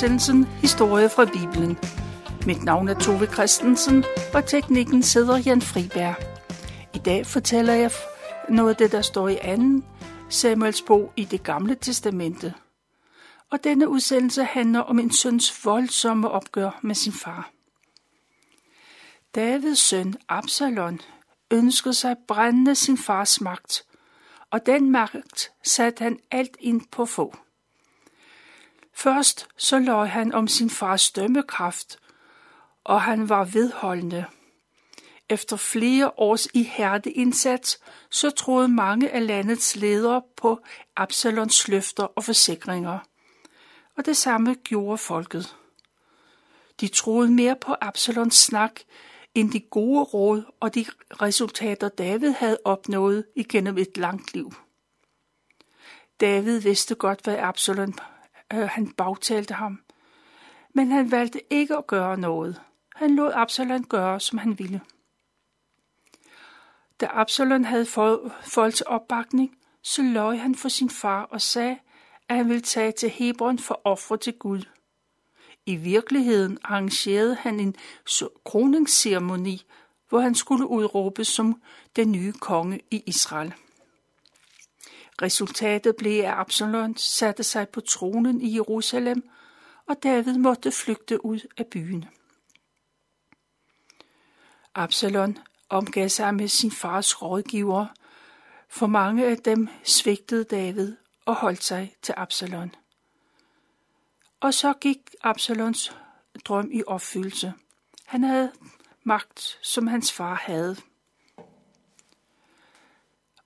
udsendelsen Historie fra Bibelen. Mit navn er Tove Christensen, og teknikken sidder Jan Friberg. I dag fortæller jeg noget af det, der står i anden Samuels bog i det gamle testamente. Og denne udsendelse handler om en søns voldsomme opgør med sin far. Davids søn Absalon ønskede sig brændende sin fars magt, og den magt satte han alt ind på få. Først så løj han om sin fars dømmekraft, og han var vedholdende. Efter flere års ihærdig indsats, så troede mange af landets ledere på Absalons løfter og forsikringer. Og det samme gjorde folket. De troede mere på Absalons snak, end de gode råd og de resultater, David havde opnået igennem et langt liv. David vidste godt, hvad Absalon øh, han bagtalte ham. Men han valgte ikke at gøre noget. Han lod Absalon gøre, som han ville. Da Absalon havde folks opbakning, så løj han for sin far og sagde, at han ville tage til Hebron for ofre til Gud. I virkeligheden arrangerede han en kroningsceremoni, hvor han skulle udråbes som den nye konge i Israel. Resultatet blev, at Absalon satte sig på tronen i Jerusalem, og David måtte flygte ud af byen. Absalon omgav sig med sin fars rådgiver, for mange af dem svigtede David og holdt sig til Absalon. Og så gik Absalons drøm i opfyldelse. Han havde magt, som hans far havde.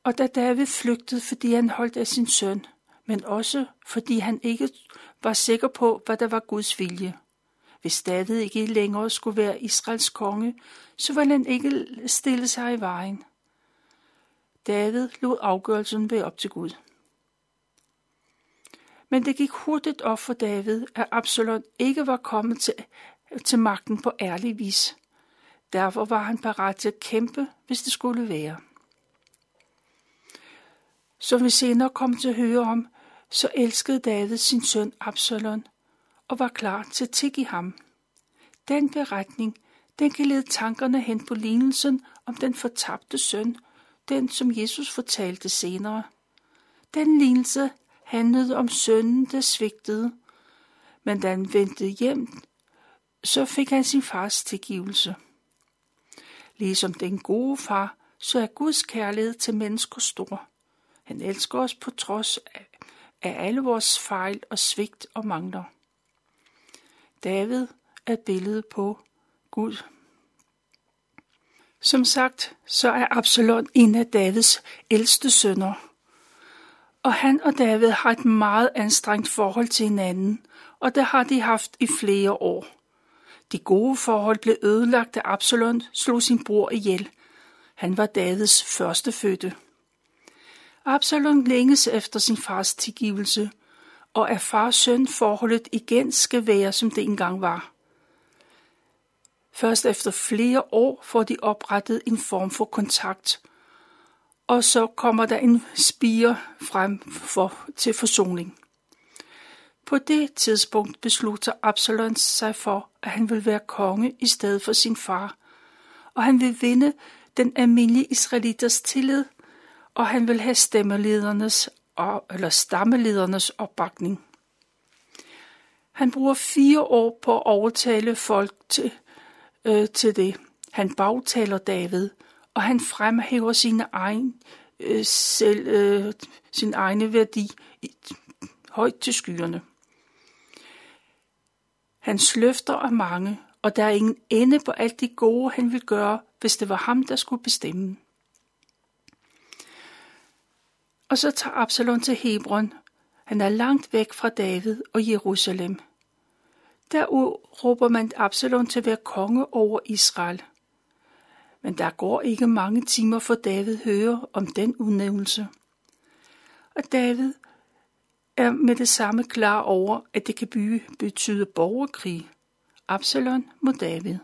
Og da David flygtede, fordi han holdt af sin søn, men også fordi han ikke var sikker på, hvad der var Guds vilje. Hvis David ikke længere skulle være Israels konge, så ville han ikke stille sig i vejen. David lod afgørelsen være op til Gud. Men det gik hurtigt op for David, at Absalom ikke var kommet til, til magten på ærlig vis. Derfor var han parat til at kæmpe, hvis det skulle være. Som vi senere kom til at høre om, så elskede David sin søn Absalon og var klar til at tikke ham. Den beretning, den kan lede tankerne hen på lignelsen om den fortabte søn, den som Jesus fortalte senere. Den lignelse handlede om sønnen, der svigtede, men da han vendte hjem, så fik han sin fars tilgivelse. Ligesom den gode far, så er Guds kærlighed til mennesker stor. Han elsker os på trods af, alle vores fejl og svigt og mangler. David er et billede på Gud. Som sagt, så er Absalon en af Davids ældste sønner. Og han og David har et meget anstrengt forhold til hinanden, og det har de haft i flere år. De gode forhold blev ødelagt, da Absalon slog sin bror ihjel. Han var Davids første fødte. Absalom længes efter sin fars tilgivelse, og at far-søn forholdet igen skal være, som det engang var. Først efter flere år får de oprettet en form for kontakt, og så kommer der en spire frem for, til forsoning. På det tidspunkt beslutter Absalom sig for, at han vil være konge i stedet for sin far, og han vil vinde den almindelige israelitters tillid og han vil have stemmeledernes eller stammeledernes opbakning. Han bruger fire år på at overtale folk til, øh, til det. Han bagtaler David, og han fremhæver sine egen, øh, selv, øh, sin egne værdi i, højt til skyerne. Hans løfter er mange, og der er ingen ende på alt det gode, han vil gøre, hvis det var ham, der skulle bestemme. Og så tager Absalom til Hebron. Han er langt væk fra David og Jerusalem. Der råber man Absalom til at være konge over Israel. Men der går ikke mange timer, for David hører om den udnævnelse. Og David er med det samme klar over, at det kan betyde borgerkrig. Absalom mod David.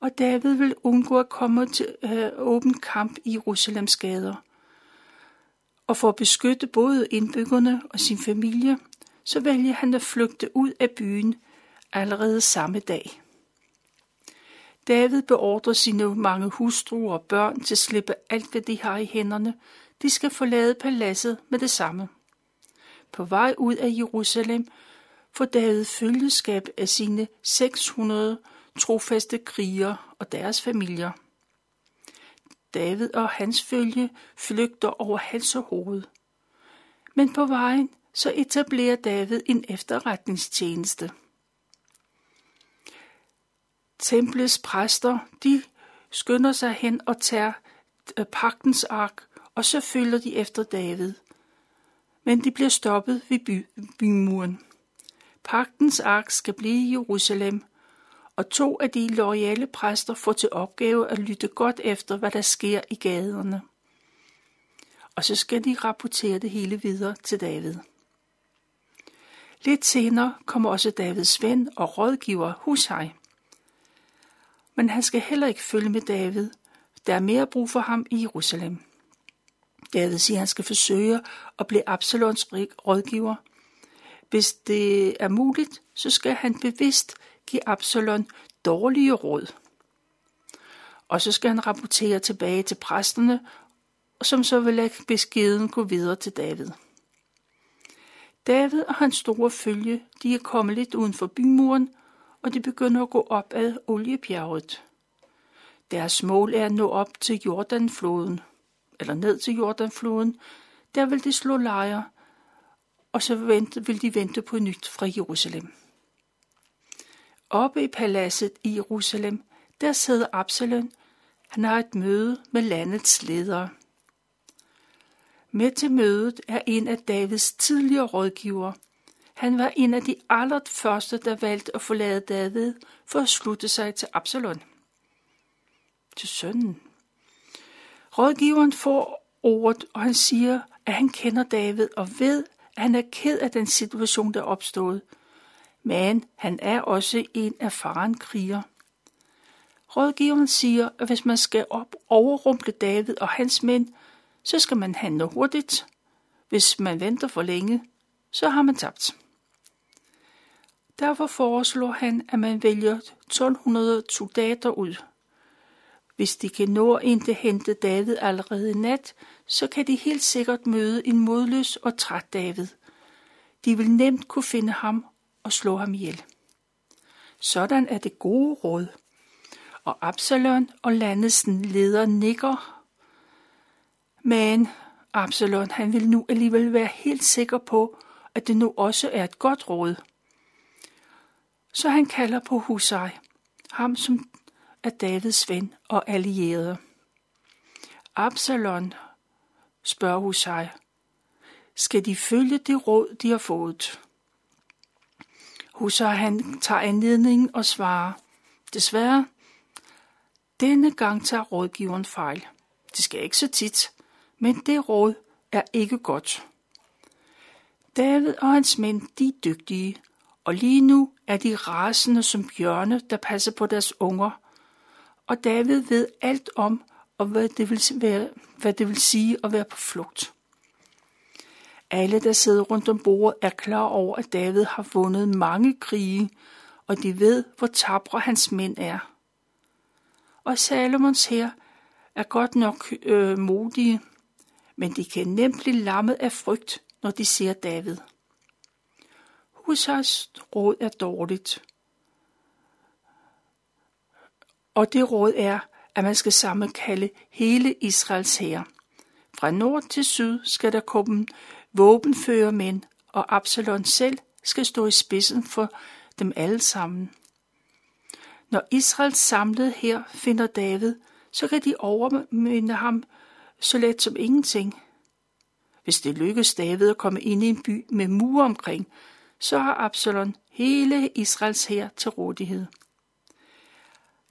Og David vil undgå at komme til øh, åben kamp i Jerusalems gader – og for at beskytte både indbyggerne og sin familie, så vælger han at flygte ud af byen allerede samme dag. David beordrer sine mange hustruer og børn til at slippe alt, hvad de har i hænderne. De skal forlade paladset med det samme. På vej ud af Jerusalem får David følgeskab af sine 600 trofaste krigere og deres familier. David og hans følge flygter over hans hoved. Men på vejen så etablerer David en efterretningstjeneste. Templets præster, de skynder sig hen og tager øh, pagtens ark, og så følger de efter David. Men de bliver stoppet ved by, bymuren. Pagtens ark skal blive i Jerusalem, og to af de loyale præster får til opgave at lytte godt efter, hvad der sker i gaderne. Og så skal de rapportere det hele videre til David. Lidt senere kommer også Davids ven og rådgiver Hushai. Men han skal heller ikke følge med David. Der er mere brug for ham i Jerusalem. David siger, at han skal forsøge at blive Absalons rådgiver. Hvis det er muligt, så skal han bevidst give Absalon dårlige råd. Og så skal han rapportere tilbage til præsterne, som så vil lade beskeden gå videre til David. David og hans store følge, de er kommet lidt uden for bymuren, og de begynder at gå op ad oliebjerget. Deres mål er at nå op til Jordanfloden, eller ned til Jordanfloden. Der vil de slå lejre, og så vil de vente på nyt fra Jerusalem. Oppe i paladset i Jerusalem, der sidder Absalom. Han har et møde med landets ledere. Med til mødet er en af Davids tidligere rådgiver. Han var en af de allerførste, der valgte at forlade David for at slutte sig til Absalom. Til sønnen. Rådgiveren får ordet, og han siger, at han kender David og ved, at han er ked af den situation, der er opstået – men han er også en erfaren kriger. Rådgiveren siger, at hvis man skal op overrumple David og hans mænd, så skal man handle hurtigt. Hvis man venter for længe, så har man tabt. Derfor foreslår han, at man vælger 1200 soldater ud. Hvis de kan nå ind til hente David allerede i nat, så kan de helt sikkert møde en modløs og træt David. De vil nemt kunne finde ham og slå ham ihjel. Sådan er det gode råd. Og Absalon og landets leder nikker. Men Absalon, han vil nu alligevel være helt sikker på, at det nu også er et godt råd. Så han kalder på Husaj, ham som er Davids ven og allierede. Absalon spørger Husaj, skal de følge det råd, de har fået? Husser han tager anledningen og svarer, desværre, denne gang tager rådgiveren fejl. Det skal ikke så tit, men det råd er ikke godt. David og hans mænd, de er dygtige, og lige nu er de rasende som bjørne, der passer på deres unger. Og David ved alt om, og hvad det vil, være, hvad det vil sige at være på flugt. Alle, der sidder rundt om bordet, er klar over, at David har vundet mange krige, og de ved, hvor tabre hans mænd er. Og Salomons her er godt nok øh, modige, men de kan nemt blive lammet af frygt, når de ser David. Husars råd er dårligt. Og det råd er, at man skal sammenkalde hele Israels hær. Fra nord til syd skal der komme våbenførermænd og Absalon selv skal stå i spidsen for dem alle sammen. Når Israels samlede her finder David, så kan de overminde ham så let som ingenting. Hvis det lykkes David at komme ind i en by med mure omkring, så har Absalon hele Israels hær til rådighed.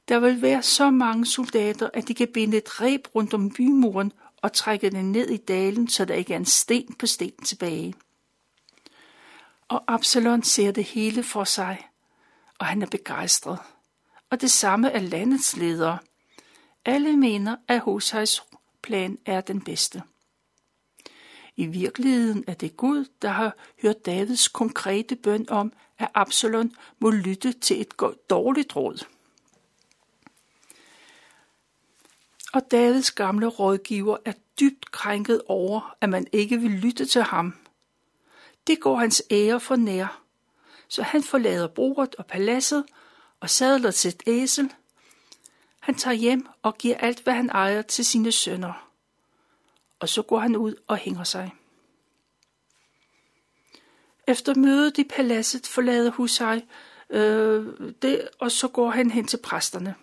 Der vil være så mange soldater, at de kan binde et reb rundt om bymuren og trækker den ned i dalen, så der ikke er en sten på sten tilbage. Og Absalon ser det hele for sig, og han er begejstret. Og det samme er landets ledere. Alle mener, at Hosejs plan er den bedste. I virkeligheden er det Gud, der har hørt Davids konkrete bøn om, at Absalon må lytte til et dårligt råd. Og Davids gamle rådgiver er dybt krænket over, at man ikke vil lytte til ham. Det går hans ære for nær, så han forlader bordet og paladset og sadler til et æsel. Han tager hjem og giver alt, hvad han ejer til sine sønner. Og så går han ud og hænger sig. Efter mødet i paladset forlader Hussein øh, det, og så går han hen til præsterne.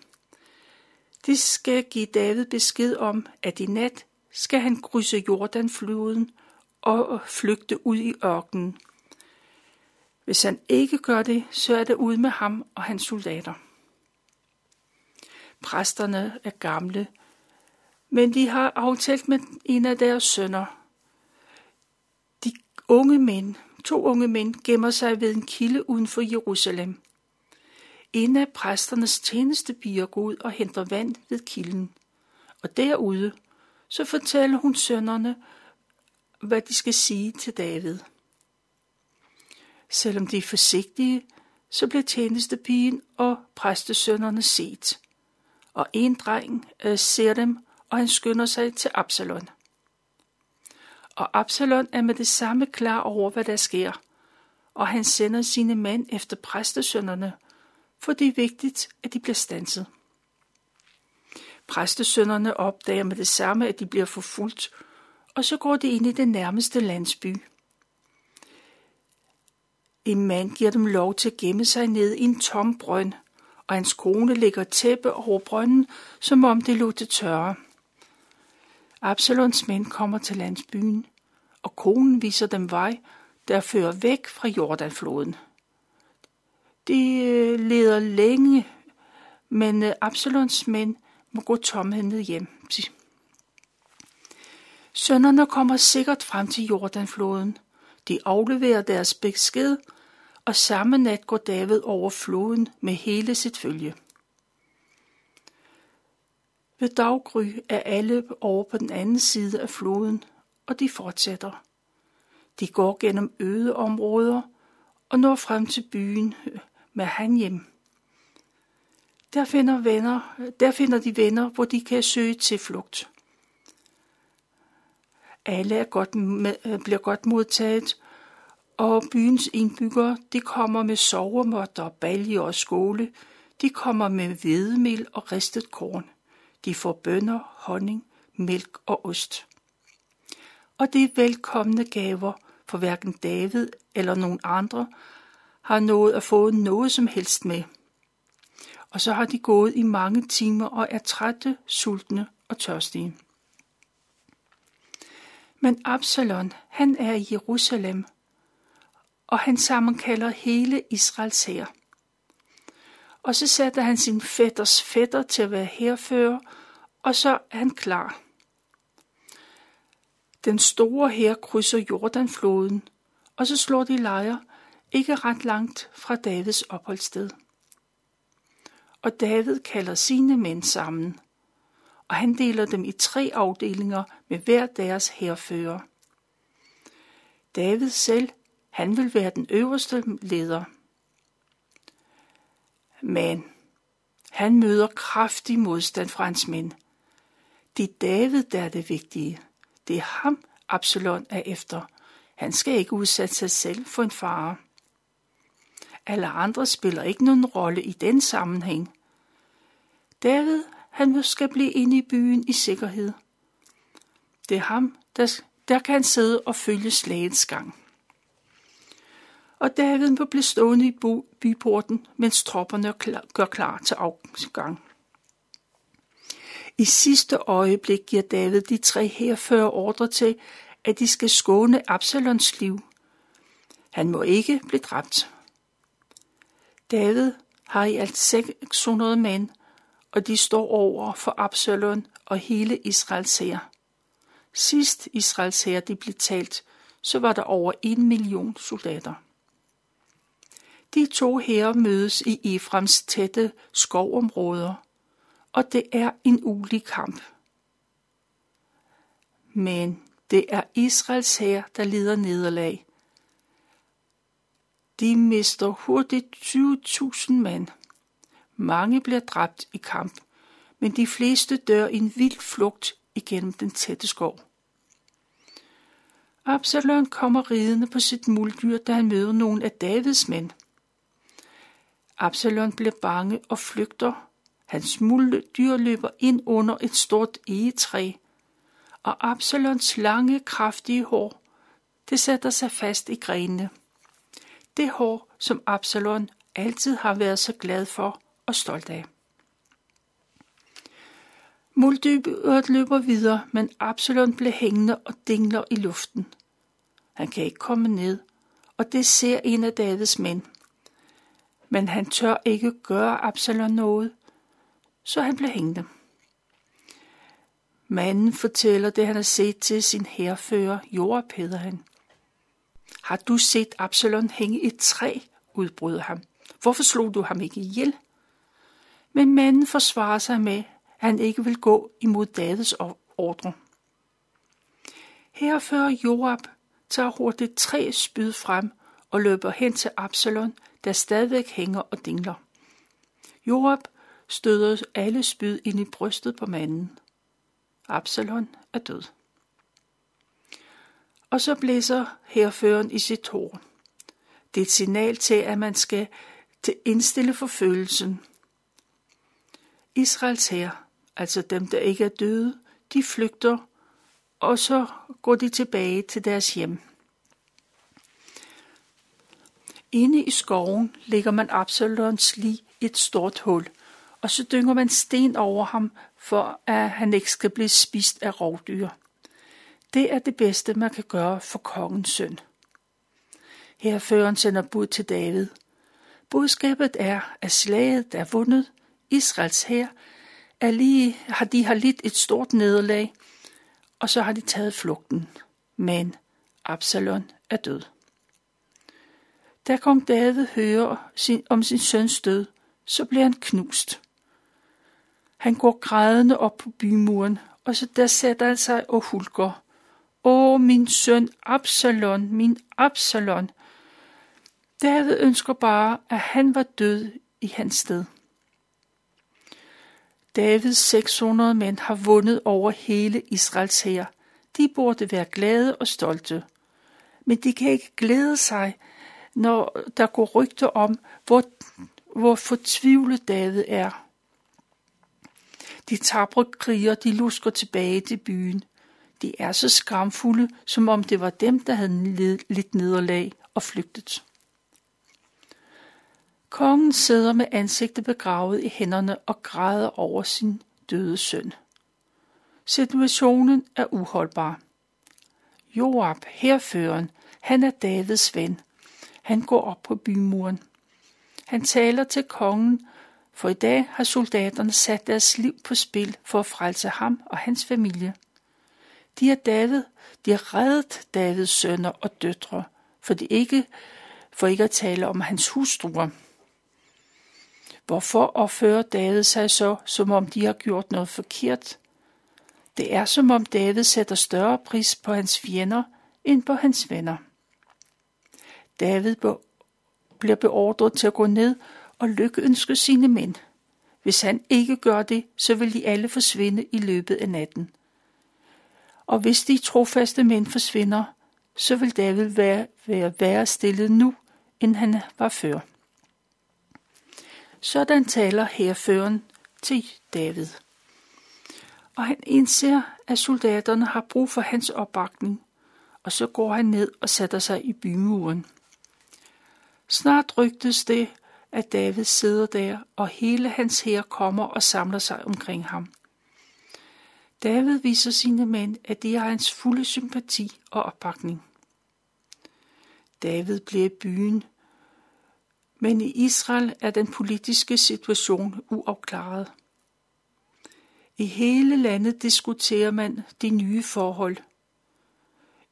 De skal give David besked om, at i nat skal han krydse Jordanfloden og flygte ud i ørkenen. Hvis han ikke gør det, så er det ud med ham og hans soldater. Præsterne er gamle, men de har aftalt med en af deres sønner. De unge mænd, to unge mænd, gemmer sig ved en kilde uden for Jerusalem. En af præsternes tjenestepiger går ud og henter vand ved kilden. Og derude, så fortæller hun sønnerne, hvad de skal sige til David. Selvom de er forsigtige, så bliver tjenestepigen og præstesønnerne set. Og en dreng øh, ser dem, og han skynder sig til Absalon. Og Absalon er med det samme klar over, hvad der sker, og han sender sine mænd efter præstesønnerne, for det er vigtigt, at de bliver stanset. Præstesønnerne opdager med det samme, at de bliver forfulgt, og så går de ind i den nærmeste landsby. En mand giver dem lov til at gemme sig ned i en tom brønd, og hans kone lægger tæppe over brønden, som om det lå til tørre. Absalons mænd kommer til landsbyen, og konen viser dem vej, der fører væk fra Jordanfloden. De øh, leder længe, men øh, Absalons mænd må gå tomhændet hjem. Sønderne kommer sikkert frem til Jordanfloden. De afleverer deres besked, og samme nat går David over floden med hele sit følge. Ved daggry er alle over på den anden side af floden, og de fortsætter. De går gennem øde områder og når frem til byen øh, med han hjem. Der finder, venner, der finder de venner, hvor de kan søge til flugt. Alle er godt, bliver godt modtaget, og byens indbyggere, de kommer med sovemåtter, balje og skåle. De kommer med hvedemel og ristet korn. De får bønner, honning, mælk og ost. Og det er velkomne gaver, for hverken David eller nogen andre har nået at få noget som helst med. Og så har de gået i mange timer og er trætte, sultne og tørstige. Men Absalon, han er i Jerusalem, og han sammenkalder hele Israels hær. Og så sætter han sin fætters fætter til at være herfører, og så er han klar. Den store hær krydser Jordanfloden, og så slår de lejre ikke ret langt fra Davids opholdssted. Og David kalder sine mænd sammen, og han deler dem i tre afdelinger med hver deres herfører. David selv, han vil være den øverste leder. Men han møder kraftig modstand fra hans mænd. Det er David, der er det vigtige. Det er ham, Absalon er efter. Han skal ikke udsætte sig selv for en fare. Alle andre spiller ikke nogen rolle i den sammenhæng. David, han skal blive inde i byen i sikkerhed. Det er ham, der, der kan sidde og følge slagets gang. Og David må blive stående i byporten, mens tropperne gør klar til afgang. I sidste øjeblik giver David de tre herfører ordre til, at de skal skåne Absalons liv. Han må ikke blive dræbt. David har i alt 600 mænd, og de står over for Absalon og hele Israels hær. Sidst Israels hær de blev talt, så var der over en million soldater. De to hære mødes i Eframs tætte skovområder, og det er en ulig kamp. Men Det er Israels hær, der lider nederlag. De mister hurtigt 20.000 mand. Mange bliver dræbt i kamp, men de fleste dør i en vild flugt igennem den tætte skov. Absalon kommer ridende på sit muldyr, da han møder nogle af Davids mænd. Absalon bliver bange og flygter. Hans muldyr løber ind under et stort egetræ, og Absalons lange, kraftige hår, det sætter sig fast i grenene. Det hår, som Absalon altid har været så glad for og stolt af. Muldyret løber videre, men Absalon bliver hængende og dingler i luften. Han kan ikke komme ned, og det ser en af Davids mænd. Men han tør ikke gøre Absalon noget, så han bliver hængende. Manden fortæller det, han har set til sin herfører, Joab hedder han. Har du set Absalon hænge i et træ, udbrød ham. Hvorfor slog du ham ikke ihjel? Men manden forsvarer sig med, at han ikke vil gå imod Davids ordre. Herfører Joab tager hurtigt tre spyd frem og løber hen til Absalon, der stadigvæk hænger og dingler. Joab støder alle spyd ind i brystet på manden. Absalon er død. Og så blæser herføren i sit horn. Det er et signal til, at man skal til indstille forfølgelsen. Israels hær, altså dem, der ikke er døde, de flygter, og så går de tilbage til deres hjem. Inde i skoven ligger man Absalons lig i et stort hul, og så dynger man sten over ham, for at han ikke skal blive spist af rovdyr. Det er det bedste, man kan gøre for kongens søn. Herføren sender bud til David. Budskabet er, at slaget er vundet. Israels hær er lige, har de har lidt et stort nederlag, og så har de taget flugten. Men Absalon er død. Da kong David hører sin, om sin søns død, så bliver han knust. Han går grædende op på bymuren, og så der sætter han sig og hulker. Åh, min søn Absalon, min Absalon. David ønsker bare, at han var død i hans sted. Davids 600 mænd har vundet over hele Israels hær. De burde være glade og stolte. Men de kan ikke glæde sig, når der går rygter om, hvor, hvor fortvivlet David er. De tabre kriger, de lusker tilbage til byen. De er så skamfulde, som om det var dem, der havde lidt nederlag og flygtet. Kongen sidder med ansigtet begravet i hænderne og græder over sin døde søn. Situationen er uholdbar. Joab, herføren, han er Davids ven. Han går op på bymuren. Han taler til kongen, for i dag har soldaterne sat deres liv på spil for at frelse ham og hans familie. De er David, de har reddet Davids sønner og døtre, for, de ikke, for ikke at tale om hans hustruer. Hvorfor opfører David sig så, som om de har gjort noget forkert? Det er som om David sætter større pris på hans fjender end på hans venner. David bliver beordret til at gå ned og lykkeønske sine mænd. Hvis han ikke gør det, så vil de alle forsvinde i løbet af natten. Og hvis de trofaste mænd forsvinder, så vil David være, være værre stillet nu, end han var før. Sådan taler herføren til David. Og han indser, at soldaterne har brug for hans opbakning, og så går han ned og sætter sig i bymuren. Snart rygtes det, at David sidder der, og hele hans hær kommer og samler sig omkring ham. David viser sine mænd, at de har hans fulde sympati og opbakning. David bliver i byen, men i Israel er den politiske situation uafklaret. I hele landet diskuterer man de nye forhold.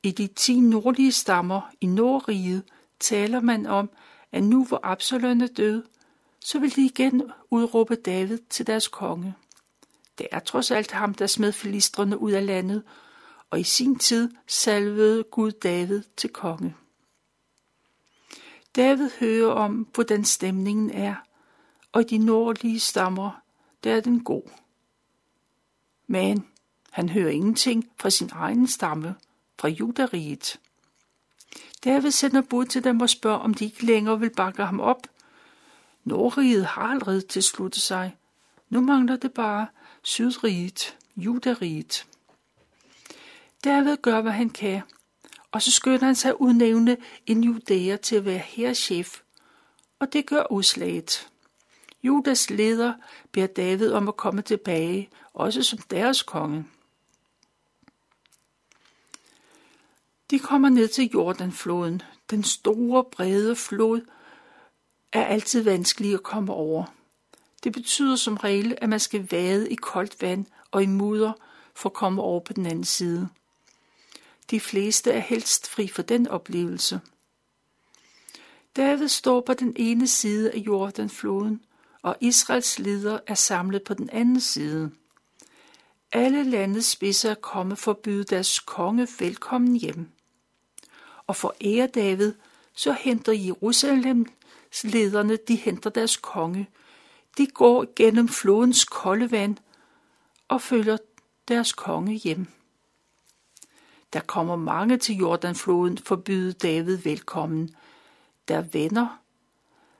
I de ti nordlige stammer i Nordriget taler man om, at nu hvor Absalon er død, så vil de igen udråbe David til deres konge. Det er trods alt ham, der smed filistrene ud af landet, og i sin tid salvede Gud David til konge. David hører om, hvordan stemningen er, og i de nordlige stammer, der er den god. Men han hører ingenting fra sin egen stamme, fra judariet. David sender bud til dem og spørger, om de ikke længere vil bakke ham op. Nordriget har allerede tilsluttet sig. Nu mangler det bare Sydriget, Judariget. David gør, hvad han kan, og så skynder han sig at udnævne en judæer til at være herrechef, og det gør udslaget. Judas leder beder David om at komme tilbage, også som deres konge. De kommer ned til Jordanfloden. Den store, brede flod er altid vanskelig at komme over. Det betyder som regel, at man skal vade i koldt vand og i mudder for at komme over på den anden side. De fleste er helst fri for den oplevelse. David står på den ene side af Jordanfloden, og Israels leder er samlet på den anden side. Alle landets spidser er kommet for at byde deres konge velkommen hjem. Og for ære David, så henter Jerusalem lederne, de henter deres konge. De går gennem flodens kolde vand og følger deres konge hjem. Der kommer mange til Jordanfloden for at byde David velkommen. Der er venner,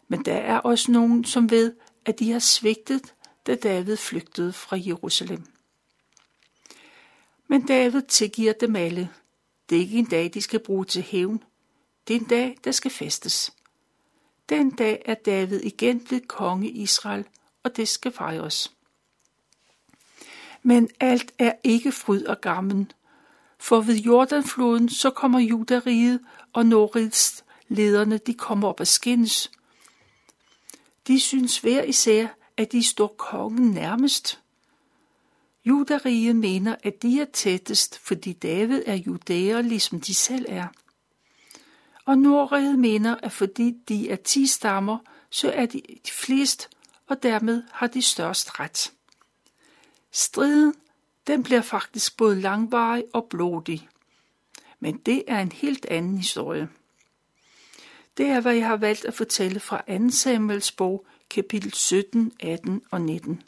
men der er også nogen, som ved, at de har svigtet, da David flygtede fra Jerusalem. Men David tilgiver dem alle. Det er ikke en dag, de skal bruge til hævn. Det er en dag, der skal festes. Den dag er David igen blevet konge i Israel, og det skal fejres. Men alt er ikke fryd og gammen, for ved Jordanfloden så kommer Judariget og Nordrids lederne, de kommer op af skins. De synes hver især, at de står kongen nærmest. Judariget mener, at de er tættest, fordi David er judæer, ligesom de selv er. Og Nordriget mener, at fordi de er ti stammer, så er de de flest, og dermed har de størst ret. Striden den bliver faktisk både langvarig og blodig. Men det er en helt anden historie. Det er, hvad jeg har valgt at fortælle fra 2. Samuels bog, kapitel 17, 18 og 19.